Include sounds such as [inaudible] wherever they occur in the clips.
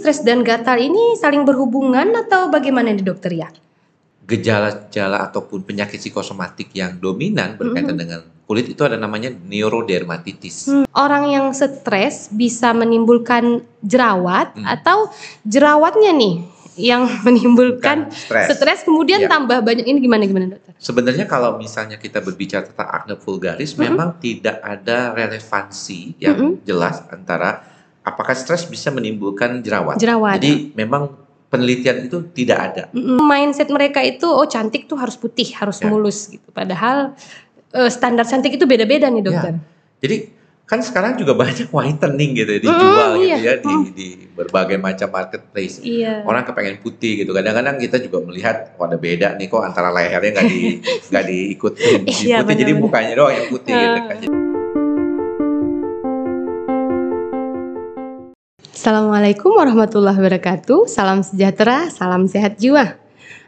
stres dan gatal ini saling berhubungan atau bagaimana nih dokter ya? Gejala-gejala ataupun penyakit psikosomatik yang dominan berkaitan Mhm. dengan kulit itu ada namanya neurodermatitis. Hmm, Orang yang stres bisa menimbulkan jerawat Hmm. atau jerawatnya nih yang [laughs] menimbulkan stres. stres kemudian Ya. tambah banyak ini gimana gimana dokter? Sebenarnya kalau misalnya kita berbicara tentang acne vulgaris, Mhm. memang tidak ada relevansi yang Mhm. jelas antara apakah stres bisa menimbulkan jerawat. Jerawat. Jadi memang penelitian itu tidak ada. Mindset mereka itu oh cantik tuh harus putih, harus Ya. mulus gitu. Padahal eh, standar cantik itu beda-beda nih dokter. Jadi kan sekarang juga banyak [laughs] whitening gitu ya, Mm, dijual iya. gitu ya di, Mm. di berbagai macam marketplace. Iya. Orang kepengen putih gitu. Kadang-kadang kita juga melihat wah ada beda nih kok antara lehernya nggak di [laughs] nggak diikutin di Iya, putih. Jadi mukanya doang yang putih gitu Ah. kan. Assalamualaikum warahmatullahi wabarakatuh. Salam sejahtera, salam sehat jiwa.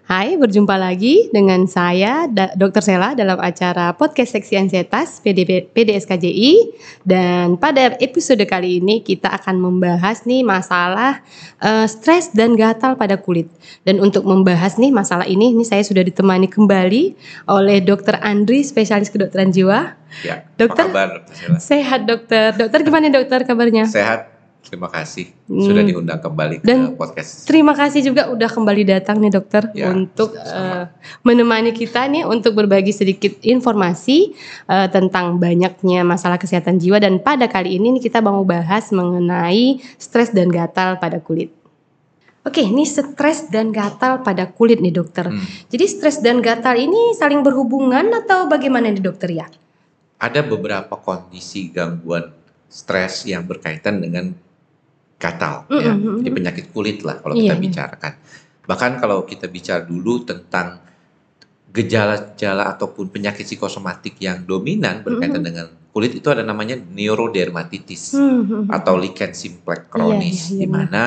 Hai, berjumpa lagi dengan saya Dr. Sela dalam acara podcast Seksi Ansietas PDP, PDSKJI dan pada episode kali ini kita akan membahas nih masalah eh, stres dan gatal pada kulit. Dan untuk membahas nih masalah ini, ini saya sudah ditemani kembali oleh Dr. Andri, spesialis kedokteran jiwa. Ya. Dokter? Apa kabar. Sheila? Sehat dokter. Dokter gimana dokter kabarnya? Sehat. Terima kasih Hmm. sudah diundang kembali ke Dan- podcast. Terima kasih juga udah kembali datang nih dokter Ya, untuk eh, menemani kita nih untuk berbagi sedikit informasi eh, tentang banyaknya masalah kesehatan jiwa dan pada kali ini nih kita mau bahas mengenai stres dan gatal pada kulit. Oke, ini stres dan gatal pada kulit nih dokter. Hmm. Jadi stres dan gatal ini saling berhubungan atau bagaimana nih dokter ya? Ada beberapa kondisi gangguan stres yang berkaitan dengan gatal, Mm, ya. mm, mm, Jadi mm. penyakit kulit lah kalau Iya, kita iya. bicarakan. Bahkan kalau kita bicara dulu tentang gejala-gejala ataupun penyakit psikosomatik yang dominan berkaitan Mm, dengan kulit itu ada namanya neurodermatitis Hmm, hmm, hmm. atau lichen simplex kronis Iya, iya, iya, di mana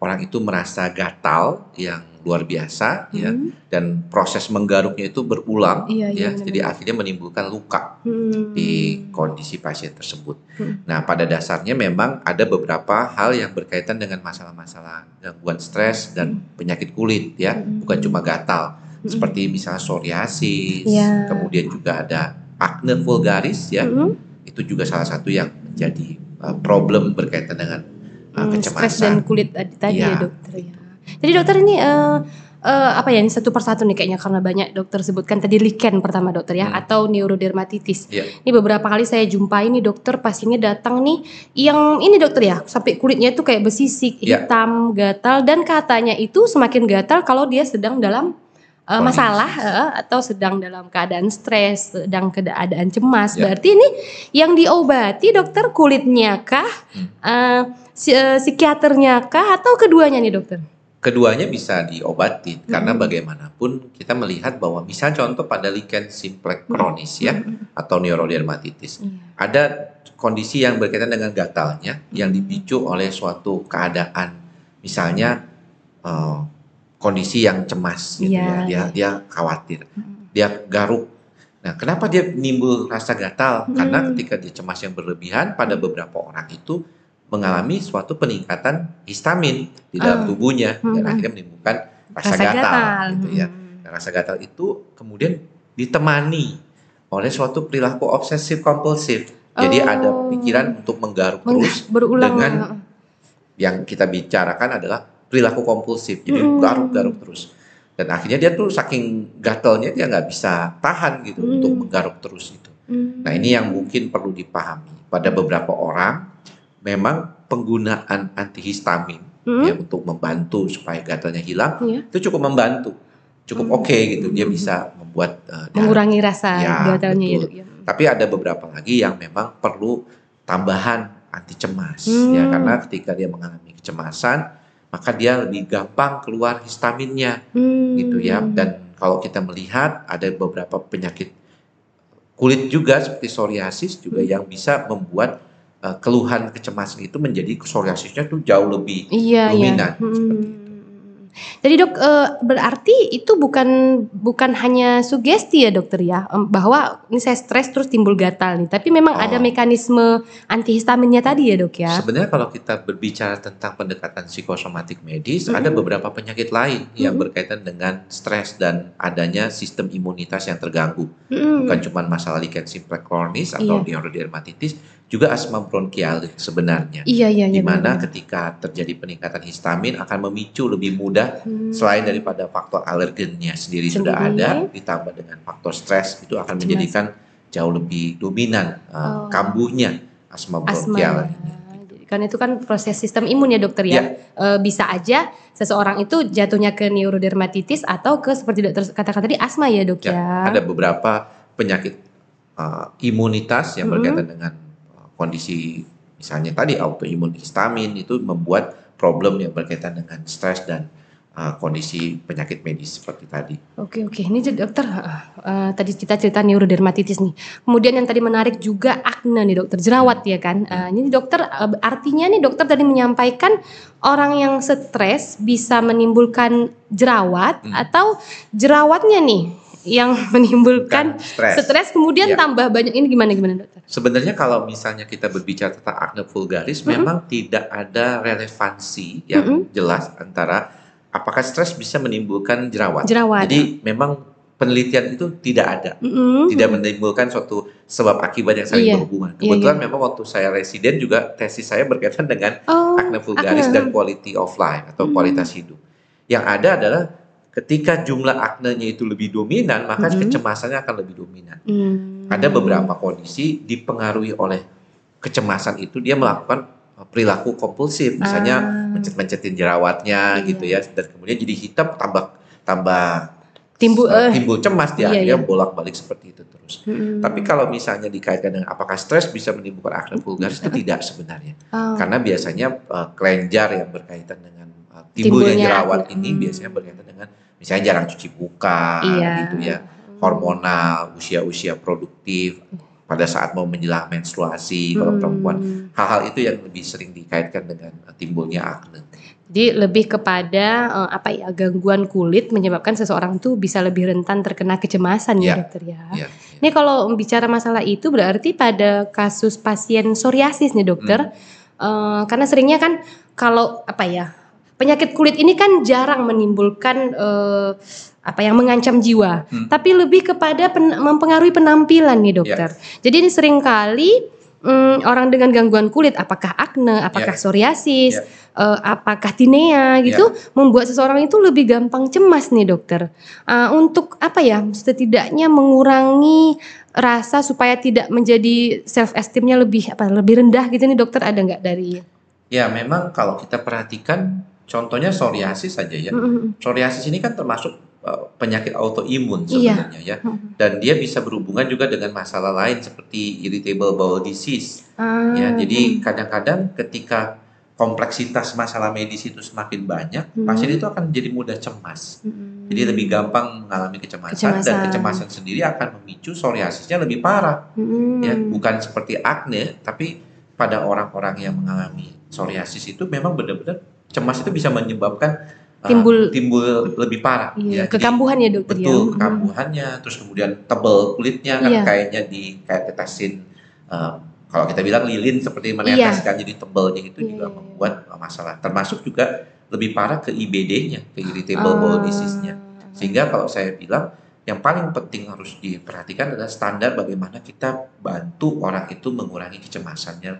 orang itu merasa gatal yang luar biasa ya Hmm, dan proses menggaruknya itu berulang Iya, iya, ya benar-benar. jadi akhirnya menimbulkan luka hmm. di kondisi pasien tersebut. Hmm. Nah, pada dasarnya memang ada beberapa hal yang berkaitan dengan masalah-masalah gangguan stres dan penyakit kulit ya, Hmm. bukan cuma gatal Hmm. seperti misalnya psoriasis, Ya. kemudian juga ada acne vulgaris ya. Hmm. Itu juga salah satu yang menjadi uh, problem berkaitan dengan uh, Hmm, kecemasan. stres dan kulit tadi, ya Iya. dokter ya. Jadi dokter ini eh, eh, apa ya ini satu persatu nih kayaknya karena banyak dokter sebutkan tadi lichen pertama dokter ya Hmm. atau neurodermatitis. Iya. Ini beberapa kali saya jumpai nih dokter pasiennya datang nih yang ini dokter ya sampai kulitnya itu kayak besisik, Iya. hitam, gatal dan katanya itu semakin gatal kalau dia sedang dalam Kondisi. masalah eh, atau sedang dalam keadaan stres, sedang keadaan cemas. Ya. Berarti ini yang diobati dokter kulitnya kah, Hmm. eh, si- eh, psikiaternya kah, atau keduanya nih dokter? Keduanya bisa diobati karena Hmm. bagaimanapun kita melihat bahwa misal contoh pada lichen simplex kronis ya Hmm. atau neurodermatitis Iya. ada kondisi yang berkaitan dengan gatalnya yang Hmm. dipicu oleh suatu keadaan misalnya eh, kondisi yang cemas gitu Iya, ya dia iya. dia khawatir Hmm. dia garuk nah kenapa dia nimbul rasa gatal karena Hmm. ketika dia cemas yang berlebihan pada beberapa orang itu mengalami suatu peningkatan histamin di dalam Ah. tubuhnya dan Hmm. akhirnya menimbulkan rasa, gatal, gitu ya. Nah, rasa gatal itu kemudian ditemani oleh suatu perilaku obsesif kompulsif. Jadi Oh. ada pikiran untuk menggaruk Meng- terus berulang dengan- yang kita bicarakan adalah perilaku kompulsif. Jadi Mm. garuk-garuk terus. Dan akhirnya dia tuh saking gatalnya dia nggak bisa tahan gitu Mm. untuk menggaruk terus itu. Hmm. Nah ini yang mungkin perlu dipahami. Pada beberapa orang memang penggunaan antihistamin Hmm. ya untuk membantu supaya gatalnya hilang Iya. itu cukup membantu cukup Hmm. oke gitu dia Hmm. bisa membuat uh, darah. mengurangi rasa Ya, gatalnya ya betul. ya. tapi ada beberapa lagi yang memang perlu tambahan anti cemas Hmm. ya karena ketika dia mengalami kecemasan maka dia lebih gampang keluar histaminnya Hmm. gitu ya dan kalau kita melihat ada beberapa penyakit kulit juga seperti psoriasis juga Hmm. yang bisa membuat uh, keluhan kecemasan itu menjadi psoriasisnya tuh jauh lebih Iya, iya. dominan, Hmm. seperti Jadi dok eh, berarti itu bukan bukan hanya sugesti ya dokter ya bahwa ini saya stres terus timbul gatal nih, tapi memang Oh. ada mekanisme antihistaminnya tadi ya dok ya. Sebenarnya kalau kita berbicara tentang pendekatan psikosomatik medis, Mm-mm. ada beberapa penyakit lain yang Mm-mm. berkaitan dengan stres dan adanya sistem imunitas yang terganggu. Mm-mm. Bukan cuma masalah lichen simplex chronis atau Iya. neurodermatitis, juga asma bronkialis sebenarnya. Iya iya iya. Di mana benar-benar. ketika terjadi peningkatan histamin akan memicu lebih mudah Hmm. selain daripada faktor alergennya sendiri, sudah Sendiri. ada, ditambah dengan faktor stres itu akan Cemas. menjadikan jauh lebih dominan uh, Oh. kambuhnya asma asma. bronkial. ya. Kan itu kan proses sistem imun ya dokter ya. Ya. Eh, bisa aja seseorang itu jatuhnya ke neurodermatitis atau ke seperti dokter katakan tadi asma ya dok ya. Ya, ada beberapa penyakit uh, imunitas yang Mm-mm. berkaitan dengan kondisi misalnya tadi autoimun histamin itu membuat problem yang berkaitan dengan stres dan uh, kondisi penyakit medis seperti tadi. Oke oke, ini jadi dokter eh, tadi kita cerita neurodermatitis nih. Kemudian yang tadi menarik juga akne nih dokter, jerawat ya kan. Eh, ini dokter eh, artinya nih dokter tadi menyampaikan orang yang stres bisa menimbulkan jerawat Hmm. atau jerawatnya nih yang [laughs] menimbulkan stres. stres kemudian Ya. tambah banyak ini gimana gimana dokter? Sebenarnya kalau misalnya kita berbicara tentang acne vulgaris, Mm-mm. memang tidak ada relevansi yang Mm-mm. jelas antara apakah stres bisa menimbulkan jerawat. Jerawat. Jadi memang penelitian itu tidak ada. Mm-mm. tidak menimbulkan suatu sebab akibat yang saling Iya. berhubungan. Iya, Kebetulan iya. memang waktu saya residen juga tesis saya berkaitan dengan Oh, acne vulgaris acne. dan quality of life atau Hmm. kualitas hidup. Yang ada adalah ketika jumlah aknenya itu lebih dominan, maka Mhm. kecemasannya akan lebih dominan. Hmm. Ada beberapa kondisi dipengaruhi oleh kecemasan itu dia melakukan uh, perilaku kompulsif, misalnya Ah. mencet-mencetin jerawatnya Iya. gitu ya, dan kemudian jadi hitam tambah tambah Timbul, uh, eh. timbul cemas dia Iya, dia iya. bolak-balik seperti itu terus. Mm-mm. Tapi kalau misalnya dikaitkan dengan apakah stres bisa menimbulkan acne vulgaris itu tidak sebenarnya. Oh. Karena biasanya uh, kelenjar yang berkaitan dengan uh, timbulnya Timbulnya jerawat ini Hmm. biasanya berkaitan dengan misalnya jarang cuci muka Iya. gitu ya. Hormonal, usia-usia produktif pada saat mau menjelang menstruasi kalau Hmm. perempuan. Hal-hal itu yang lebih sering dikaitkan dengan uh, timbulnya acne. Jadi lebih kepada eh, apa ya gangguan kulit menyebabkan seseorang tuh bisa lebih rentan terkena kecemasan ya Ya. dokter ya. Ya, ya. Ini kalau bicara masalah itu berarti pada kasus pasien psoriasis nih dokter, Hmm. eh, karena seringnya kan kalau apa ya penyakit kulit ini kan jarang menimbulkan eh, apa yang mengancam jiwa, Hmm. tapi lebih kepada pen- mempengaruhi penampilan nih dokter. Jadi ini sering kali mm, orang dengan gangguan kulit, apakah akne, apakah Ya. psoriasis, Ya. eh, apakah tinea gitu, membuat seseorang itu lebih gampang cemas nih dokter. Ah, untuk apa ya, setidaknya mengurangi rasa supaya tidak menjadi self esteemnya lebih apa lebih rendah gitu nih dokter ada nggak dari? Ya, memang kalau kita perhatikan contohnya psoriasis saja ya. Psoriasis ini kan termasuk uh, penyakit autoimun Iya. sebenarnya ya. Mm-mm. Dan dia bisa berhubungan juga dengan masalah lain seperti irritable bowel disease Ah, ya. Jadi kadang-kadang ketika kompleksitas masalah medis itu semakin banyak, Hmm. pasien itu akan jadi mudah cemas. Mm-mm. Jadi lebih gampang mengalami kecemasan, Kecemasan. dan kecemasan sendiri akan memicu psoriasisnya lebih parah Mm-mm. ya. Bukan seperti acne, tapi pada orang-orang yang mengalami psoriasis itu memang benar-benar cemas itu bisa menyebabkan uh, Timbul- timbul lebih parah Iya, ya. Jadi- kekambuhan ya dokter ya. betul Mm-mm. kekambuhannya terus kemudian tebel kulitnya kan Iya. kayaknya di kayak tetesin eh, kalau kita bilang lilin seperti Iya. meneteskan jadi tebelnya itu Iya, juga iya, iya. membuat eh, masalah termasuk juga lebih parah ke IBD-nya ke irritable Ah. bowel disease-nya sehingga kalau saya bilang yang paling penting harus diperhatikan adalah standar bagaimana kita bantu orang itu mengurangi kecemasannya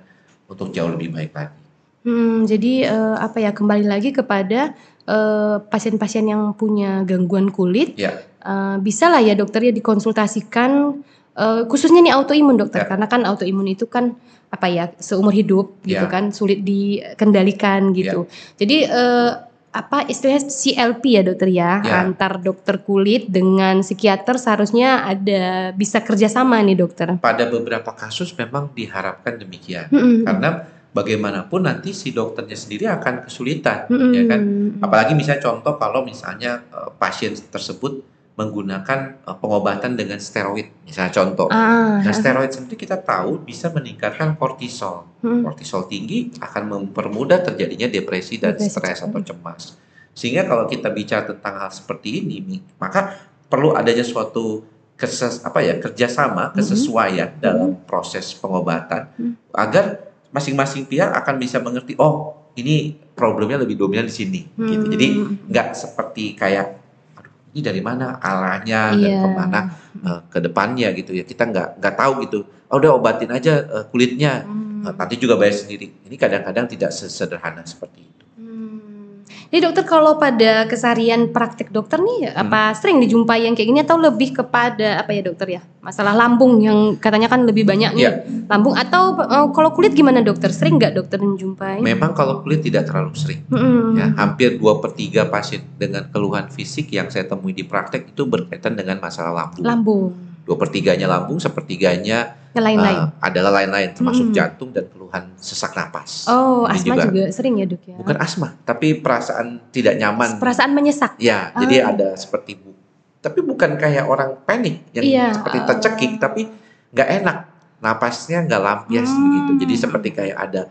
untuk jauh lebih baik lagi Hmm, jadi eh, apa ya kembali lagi kepada eh, pasien-pasien yang punya gangguan kulit, Ya. eh, bisa lah ya dokter ya dikonsultasikan eh, khususnya nih autoimun dokter Ya. karena kan autoimun itu kan apa ya seumur hidup gitu Ya. kan sulit dikendalikan gitu. Jadi eh, apa istilahnya CLP ya dokter ya, Ya. antar dokter kulit dengan psikiater seharusnya ada bisa kerjasama nih dokter. pada beberapa kasus memang diharapkan demikian Mm-mm. karena bagaimanapun nanti si dokternya sendiri akan kesulitan Mm-mm. ya kan apalagi misalnya contoh kalau misalnya eh, pasien tersebut menggunakan eh, pengobatan dengan steroid misalnya contoh Ah, nah steroid sendiri kita tahu bisa meningkatkan kortisol mm. kortisol tinggi akan mempermudah terjadinya depresi dan Depresi, stres mm. atau cemas Sehingga kalau kita bicara tentang hal seperti ini, maka perlu adanya suatu keses, apa ya kerjasama, kesesuaian dalam proses pengobatan Mm. agar masing-masing pihak akan bisa mengerti, oh ini problemnya lebih dominan di sini, gitu. Jadi Hmm. nggak seperti kayak, aduh ini dari mana arahnya dan Iya. ke mana eh, ke depannya gitu ya. Kita nggak nggak tahu gitu. Oh, udah obatin aja eh, kulitnya, Hmm. Eh, nanti juga bayar sendiri. Ini kadang-kadang tidak sesederhana seperti itu. Jadi dokter kalau pada keseharian praktik dokter nih Hmm. apa sering dijumpai yang kayak gini atau lebih kepada apa ya dokter ya masalah lambung yang katanya kan lebih banyak nih Iya. lambung atau eh, kalau kulit gimana dokter sering nggak dokter menjumpai? Memang kalau kulit tidak terlalu sering. Hmm. Ya, hampir 2 per 3 pasien dengan keluhan fisik yang saya temui di praktek itu berkaitan dengan masalah lambung. Lambung, 2 per 3-nya lambung, sepertiganya lain-lain. eh, adalah lain-lain termasuk Mm-mm. jantung dan keluhan sesak napas. oh, Ini asma juga, sering ya dok ya? Bukan asma, tapi perasaan tidak nyaman. Perasaan menyesak. Ya, Ah. jadi ada seperti bu. Tapi bukan kayak orang panik yang Iya, seperti ah. tercekik, tapi nggak enak. Napasnya nggak lampias Hmm. begitu. Jadi seperti kayak ada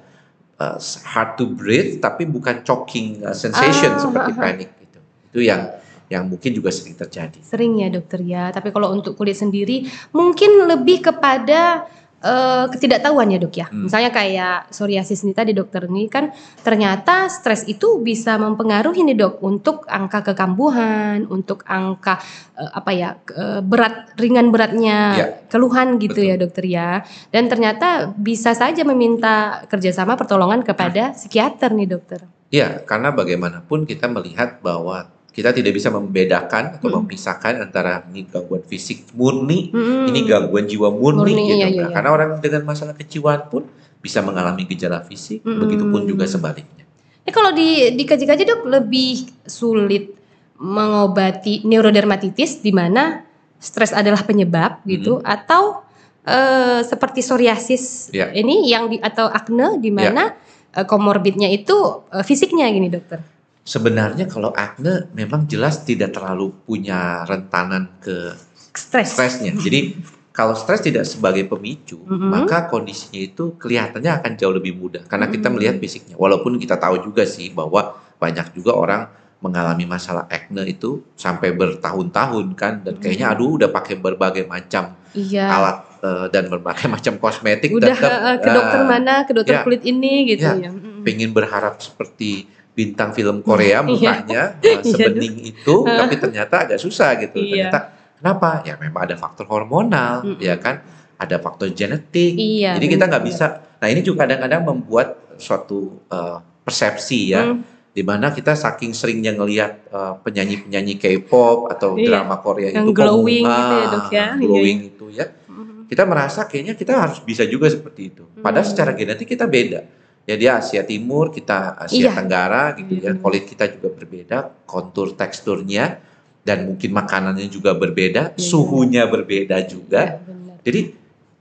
uh, hard to breathe, tapi bukan choking uh, sensation Ah, seperti ah, ah. panik gitu. Itu yang yang mungkin juga sering terjadi. Sering ya dokter ya. Tapi kalau untuk kulit sendiri mungkin lebih kepada eh, ketidaktahuan ya dok ya. Hmm. Misalnya kayak psoriasis ini tadi dokter ini kan ternyata stres itu bisa mempengaruhi nih dok untuk angka kekambuhan, untuk angka eh, apa ya eh, berat ringan beratnya Ya. keluhan gitu Betul. ya dokter ya. Dan ternyata bisa saja meminta kerjasama pertolongan kepada psikiater nih dokter. Ya, karena bagaimanapun kita melihat bahwa kita tidak bisa membedakan atau Mm. memisahkan antara ini gangguan fisik murni Hmm. ini gangguan jiwa murni, Murni, gitu. iya, Nah, iya, iya. Karena orang dengan masalah kejiwaan pun bisa mengalami gejala fisik, Mm-mm. begitupun juga sebaliknya. Ini kalau di dikaji-kaji dok lebih sulit mengobati neurodermatitis di mana stres adalah penyebab gitu atau eh, seperti psoriasis Ya. ini yang di atau acne di mana eh, komorbidnya itu eh, fisiknya gini dokter. Sebenarnya kalau acne memang jelas tidak terlalu punya rentanan ke Stres. stresnya. Jadi kalau stres tidak sebagai pemicu, Mm-mm. maka kondisinya itu kelihatannya akan jauh lebih mudah karena kita Mm. melihat fisiknya. Walaupun kita tahu juga sih bahwa banyak juga orang mengalami masalah acne itu sampai bertahun-tahun kan dan kayaknya aduh udah pakai berbagai macam Iya. alat eh, dan berbagai [laughs] macam kosmetik Udah tetap, eh, ke dokter ah, mana, ke dokter ya. kulit ini gitu Ya. ya. Mm. pengen berharap seperti bintang film Korea Iya. mukanya [laughs] eh, Iya, sebening itu tapi ternyata agak susah gitu Iya. ternyata kenapa ya memang ada faktor hormonal Mm-mm. ya kan ada faktor genetik Iya. jadi kita nggak bisa nah ini juga kadang-kadang membuat suatu eh, persepsi ya Mm. di mana kita saking seringnya ngelihat eh, penyanyi-penyanyi K-pop atau Iya. drama Korea Yang itu glowing gitu ya, Dok, ya. Iya, glowing itu ya Mm. kita merasa kayaknya kita harus bisa juga seperti itu. Padahal Hmm. secara genetik kita beda. Ya dia Asia Timur, kita Asia Iya. Tenggara gitu ya. Kulit kita juga berbeda, kontur teksturnya dan mungkin makanannya juga berbeda, Iya. suhunya berbeda juga. Iya. Jadi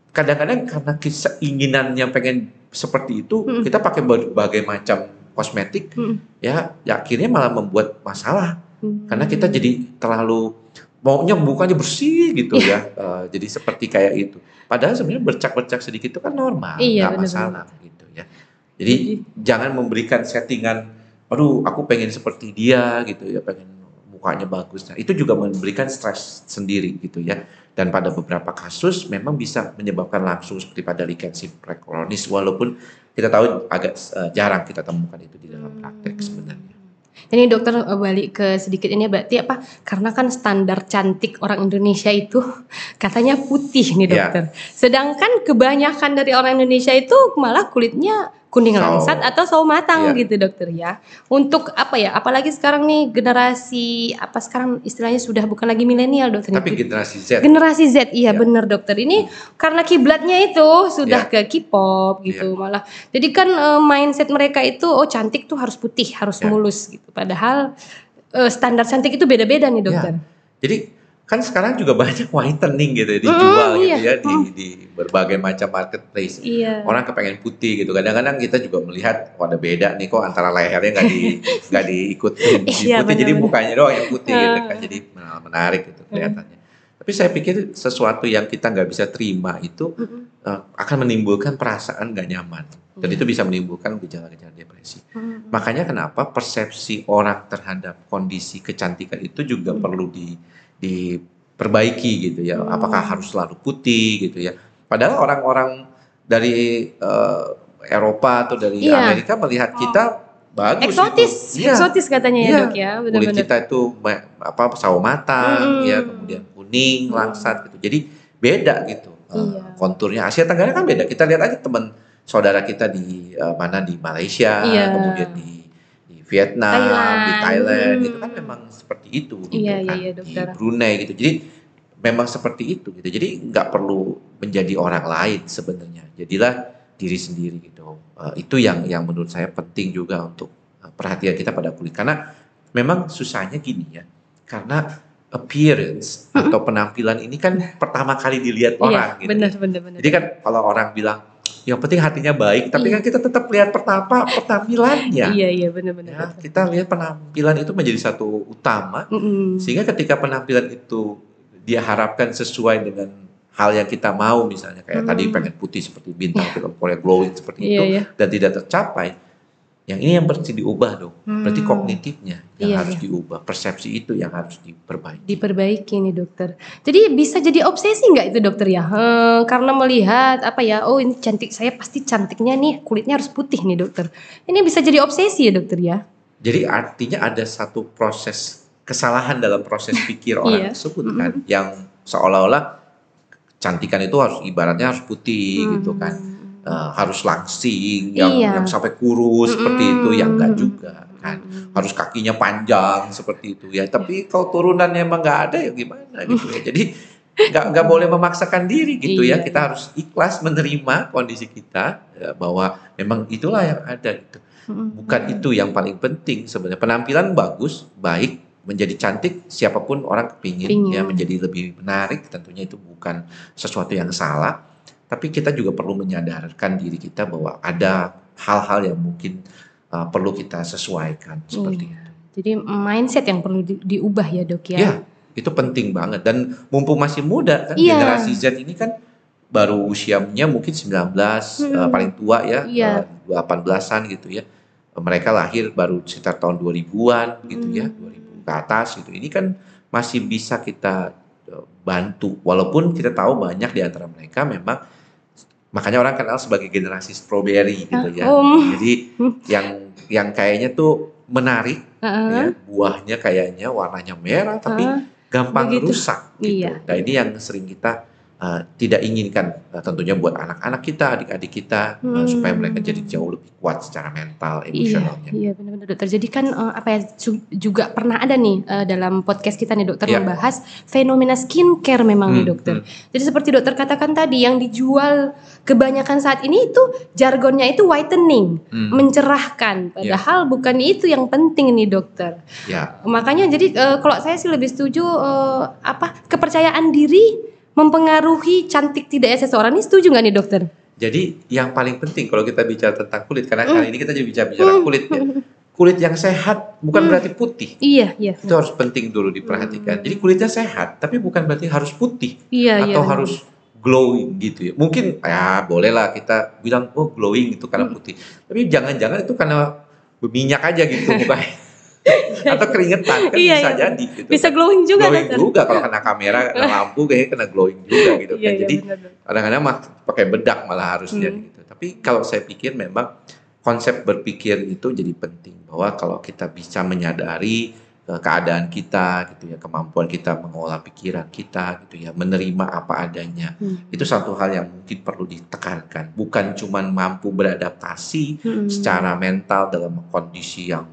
kadang-kadang karena keinginannya pengen seperti itu, Hmm. kita pakai berbagai macam kosmetik Mm. ya, ya akhirnya malah membuat masalah Mm. karena kita jadi terlalu maunya mukanya bersih gitu Iya. ya Eh, jadi seperti kayak itu padahal sebenarnya bercak-bercak sedikit itu kan normal Iya, nggak masalah gitu ya jadi jangan memberikan settingan aduh aku pengen seperti dia gitu ya pengen mukanya bagus nah itu juga memberikan stres sendiri gitu ya dan pada beberapa kasus memang bisa menyebabkan langsung seperti pada lichen simplex kronis walaupun kita tahu agak eh, jarang kita temukan itu di dalam praktek sebenarnya Ini dokter eh, balik ke sedikit ini berarti apa? Karena kan standar cantik orang Indonesia itu [laughs] katanya putih nih Iya. dokter. Sedangkan kebanyakan dari orang Indonesia itu malah kulitnya kuning langsat atau sawo matang Iya. gitu dokter ya. Untuk apa ya? Apalagi sekarang nih generasi apa sekarang istilahnya sudah bukan lagi milenial dokter. tapi generasi Z Generasi Z iya Ya. bener dokter ini karena kiblatnya itu sudah ke K-pop gitu malah jadi kan eh, mindset mereka itu oh cantik tuh harus putih harus Ya. mulus gitu padahal eh, standar cantik itu beda-beda nih dokter Jadi kan sekarang juga banyak whitening gitu ya, Mm, dijual gitu iya. ya di, di berbagai macam marketplace. iya Orang kepengen putih gitu. Kadang-kadang kita juga melihat wah ada beda nih kok antara lehernya nggak di [laughs] nggak diikutin di Iya, putih. Jadi benar-benar. mukanya doang yang putih gitu Ah. kan. Jadi menarik gitu kelihatannya. Tapi Tapi saya pikir sesuatu yang kita nggak bisa terima itu uh, akan menimbulkan perasaan nggak nyaman dan Iya. itu bisa menimbulkan gejala-gejala depresi. Mm. Makanya kenapa persepsi orang terhadap kondisi kecantikan itu juga Hmm. perlu di diperbaiki gitu ya. Hmm. Apakah harus selalu putih gitu ya? Padahal orang-orang dari eh, Eropa atau dari Iya. Amerika melihat kita bagus Eksotis, gitu. Eksotis katanya ya Iya. dok ya, Kulit benar-benar. kita itu apa sawo matang Hmm. ya, kemudian kuning, Hmm. langsat gitu. Jadi beda gitu. eh, Iya. konturnya Asia Tenggara kan beda. Kita lihat aja teman saudara kita di eh, mana di Malaysia, Iya. kemudian di di Vietnam, Thailand. di Thailand Hmm. itu kan memang seperti itu gitu Iya, iya, kan. iya, di dokter. Brunei gitu. Jadi memang seperti itu gitu. Jadi nggak perlu menjadi orang lain sebenarnya. Jadilah diri sendiri gitu. Eh, itu yang yang menurut saya penting juga untuk eh, perhatian kita pada kulit karena memang susahnya gini ya. Karena appearance atau penampilan ini kan pertama kali dilihat orang Iya, gitu. benar, benar, benar. Jadi kan kalau orang bilang yang penting hatinya baik, tapi Iya. kan kita tetap lihat pertama penampilannya. Iya, iya, benar, benar. Ya, kita lihat penampilan itu menjadi satu utama Mm-mm. sehingga ketika penampilan itu dia harapkan sesuai dengan hal yang kita mau misalnya kayak Hmm. tadi pengen putih seperti bintang [laughs] film Korea glowing seperti Iya, itu iya. dan tidak tercapai yang ini yang mesti diubah dong berarti Hmm. kognitifnya yang Iya, harus iya. diubah persepsi itu yang harus diperbaiki diperbaiki nih dokter. Jadi bisa jadi obsesi nggak itu dokter ya? Eh, karena melihat apa ya? Oh ini cantik saya pasti cantiknya nih kulitnya harus putih nih dokter. Ini bisa jadi obsesi ya dokter ya? jadi artinya ada satu proses kesalahan dalam proses [laughs] pikir orang Iya. tersebut kan yang seolah-olah cantikan itu harus ibaratnya harus putih gitu kan Eh, harus langsing yang Iya. yang sampai kurus seperti Mm-mm. itu yang enggak juga kan. Mm-mm. harus kakinya panjang seperti itu. Ya tapi kalau turunannya emang nggak ada ya gimana gitu ya. [laughs] Jadi nggak nggak boleh memaksakan diri gitu ya. Iya. kita harus ikhlas menerima kondisi kita ya, bahwa memang itulah yang ada gitu. Bukan itu yang paling penting sebenarnya. Penampilan bagus baik menjadi cantik siapa pun orang kepingin Pingin. ya menjadi lebih menarik tentunya itu bukan sesuatu yang salah tapi kita juga perlu menyadarkan diri kita bahwa ada hal-hal yang mungkin uh, perlu kita sesuaikan seperti Iya. itu Jadi mindset yang perlu di- diubah ya dok ya? ya itu penting banget dan mumpung masih muda kan Iya. generasi Z ini kan baru usianya mungkin 19 Hmm. uh, paling tua ya Iya. uh, 18-an gitu ya mereka lahir baru sekitar tahun 2000-an gitu ya Hmm. 2000 ke atas gitu ini kan masih bisa kita uh, bantu walaupun kita tahu banyak di antara mereka memang makanya orang kenal sebagai generasi strawberry gitu ya Ah, om. jadi yang yang kayaknya tuh menarik Heeh. ya buahnya kayaknya warnanya merah tapi Heeh. gampang Begitu. rusak gitu. Iya. Nah ini yang sering kita uh, tidak inginkan uh, tentunya buat anak-anak kita, adik-adik kita uh, Hmm. supaya mereka jadi jauh lebih kuat secara mental, Iya, emosionalnya. iya benar-benar dokter. Jadi kan eh, apa ya juga pernah ada nih eh, dalam podcast kita nih dokter Iya. membahas fenomena skincare memang nih Hmm, dokter. Jadi seperti dokter katakan tadi yang dijual kebanyakan saat ini itu jargonnya itu whitening, Hmm, mencerahkan. Padahal bukan itu yang penting nih dokter. ya, Makanya jadi eh, kalau saya sih lebih setuju eh, apa kepercayaan diri mempengaruhi cantik tidaknya seseorang ini setuju nggak nih dokter? jadi yang paling penting kalau kita bicara tentang kulit, karena Hmm. kali ini kita jadi bicara bicara kulit ya. [laughs] Kulit yang sehat bukan Hmm. berarti putih. Iya, iya. Itu harus penting dulu diperhatikan. Hmm. Jadi kulitnya sehat, tapi bukan berarti harus putih Iya, iya. atau benar. harus glowing gitu ya. Mungkin ya bolehlah kita bilang oh glowing itu karena Hmm. putih. Tapi jangan-jangan itu karena berminyak aja gitu [laughs] mukanya. [laughs] Atau keringetan kan Iya, bisa iya. jadi gitu. bisa glowing juga glowing dokter. juga kalau kena kamera, kena [laughs] lampu kayaknya kena glowing juga gitu Iya, kan. iya, Jadi kadang-kadang mah pakai bedak malah harusnya Hmm. gitu. Tapi kalau saya pikir memang konsep berpikir itu jadi penting bahwa kalau kita bisa menyadari eh, keadaan kita gitu ya, kemampuan kita mengolah pikiran kita gitu ya, menerima apa adanya. Hmm. Itu satu hal yang mungkin perlu ditekankan, bukan cuman mampu beradaptasi Hmm. secara mental dalam kondisi yang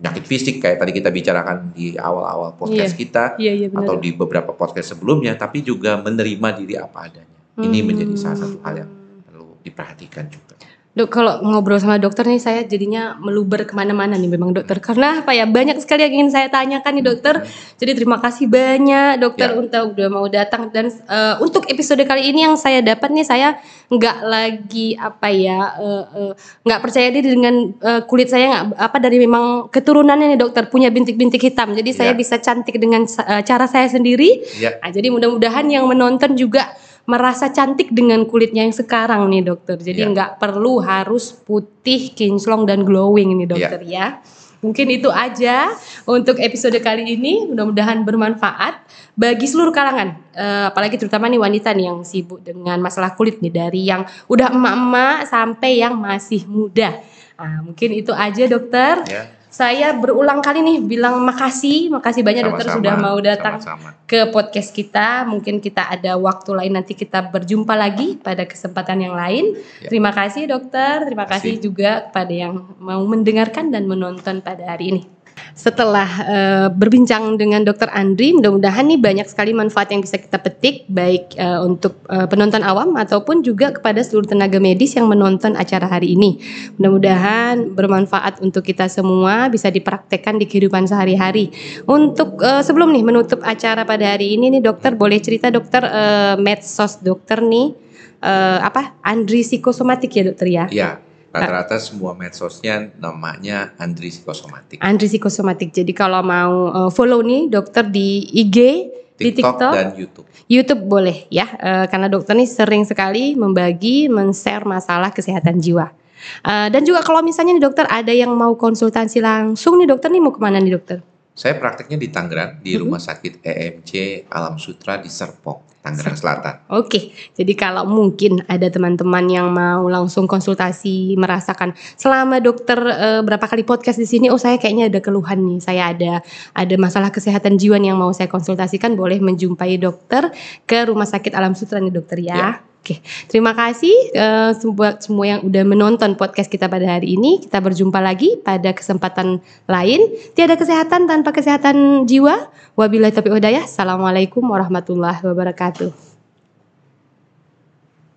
penyakit fisik kayak tadi kita bicarakan di awal-awal podcast kita Iya, iya benar. atau di beberapa podcast sebelumnya, tapi juga menerima diri apa adanya. Ini Hmm. menjadi salah satu hal yang perlu diperhatikan juga. Dok, kalau ngobrol sama dokter nih saya jadinya meluber ke mana-mana nih memang dokter karena apa ya banyak sekali yang ingin saya tanyakan nih dokter. Jadi terima kasih banyak dokter Ya. untuk udah mau datang dan eh, untuk episode kali ini yang saya dapat nih saya nggak lagi apa ya eh, eh, nggak percaya diri dengan eh, kulit saya nggak apa dari memang keturunannya nih dokter punya bintik-bintik hitam. Jadi saya Ya. bisa cantik dengan eh, cara saya sendiri. Ya. Nah, jadi mudah-mudahan yang menonton juga merasa cantik dengan kulitnya yang sekarang nih dokter. Jadi nggak perlu harus putih, kinclong dan glowing nih dokter ya. Mungkin itu aja untuk episode kali ini. Mudah-mudahan bermanfaat bagi seluruh kalangan, Eh, apalagi terutama nih wanita nih yang sibuk dengan masalah kulit nih dari yang udah emak-emak sampai yang masih muda. Nah, mungkin itu aja dokter. Ya. Saya berulang kali nih bilang makasih, makasih banyak dokter sudah mau datang sama-sama. ke podcast kita. Mungkin kita ada waktu lain nanti kita berjumpa lagi pada kesempatan yang lain. Ya. Terima kasih dokter, terima kasih Kasih. juga kepada yang mau mendengarkan dan menonton pada hari ini. Setelah eh, berbincang dengan Dokter Andri, mudah-mudahan nih banyak sekali manfaat yang bisa kita petik baik eh, untuk eh, penonton awam ataupun juga kepada seluruh tenaga medis yang menonton acara hari ini. Mudah-mudahan bermanfaat untuk kita semua bisa dipraktekkan di kehidupan sehari-hari. Untuk eh, sebelum nih menutup acara pada hari ini nih dokter boleh cerita dokter eh, medsos dokter nih eh, apa Andri psikosomatik ya dokter ya? Ya, rata-rata semua medsosnya namanya Andri Psikosomatik. Andri psikosomatik. Jadi kalau mau eh, follow nih dokter di IG, di TikTok, TikTok, dan YouTube. YouTube boleh ya. Eh, karena dokter nih sering sekali membagi, men-share masalah kesehatan jiwa. Eh, dan juga kalau misalnya nih dokter ada yang mau konsultasi langsung nih dokter nih mau ke mana nih dokter? Saya prakteknya di Tangerang di Mhm. Rumah Sakit EMC Alam Sutra di Serpong, Tangerang Selatan. Oke, jadi kalau mungkin ada teman-teman yang mau langsung konsultasi merasakan selama dokter eh, berapa kali podcast di sini, oh saya kayaknya ada keluhan nih, saya ada ada masalah kesehatan jiwa yang mau saya konsultasikan, boleh menjumpai dokter ke Rumah Sakit Alam Sutra nih dokter ya. Ya. Oke, terima kasih eh, semua semua yang udah menonton podcast kita pada hari ini. Kita berjumpa lagi pada kesempatan lain. Tiada kesehatan tanpa kesehatan jiwa. Wabillahi taufiq hidayah. Assalamualaikum warahmatullahi wabarakatuh.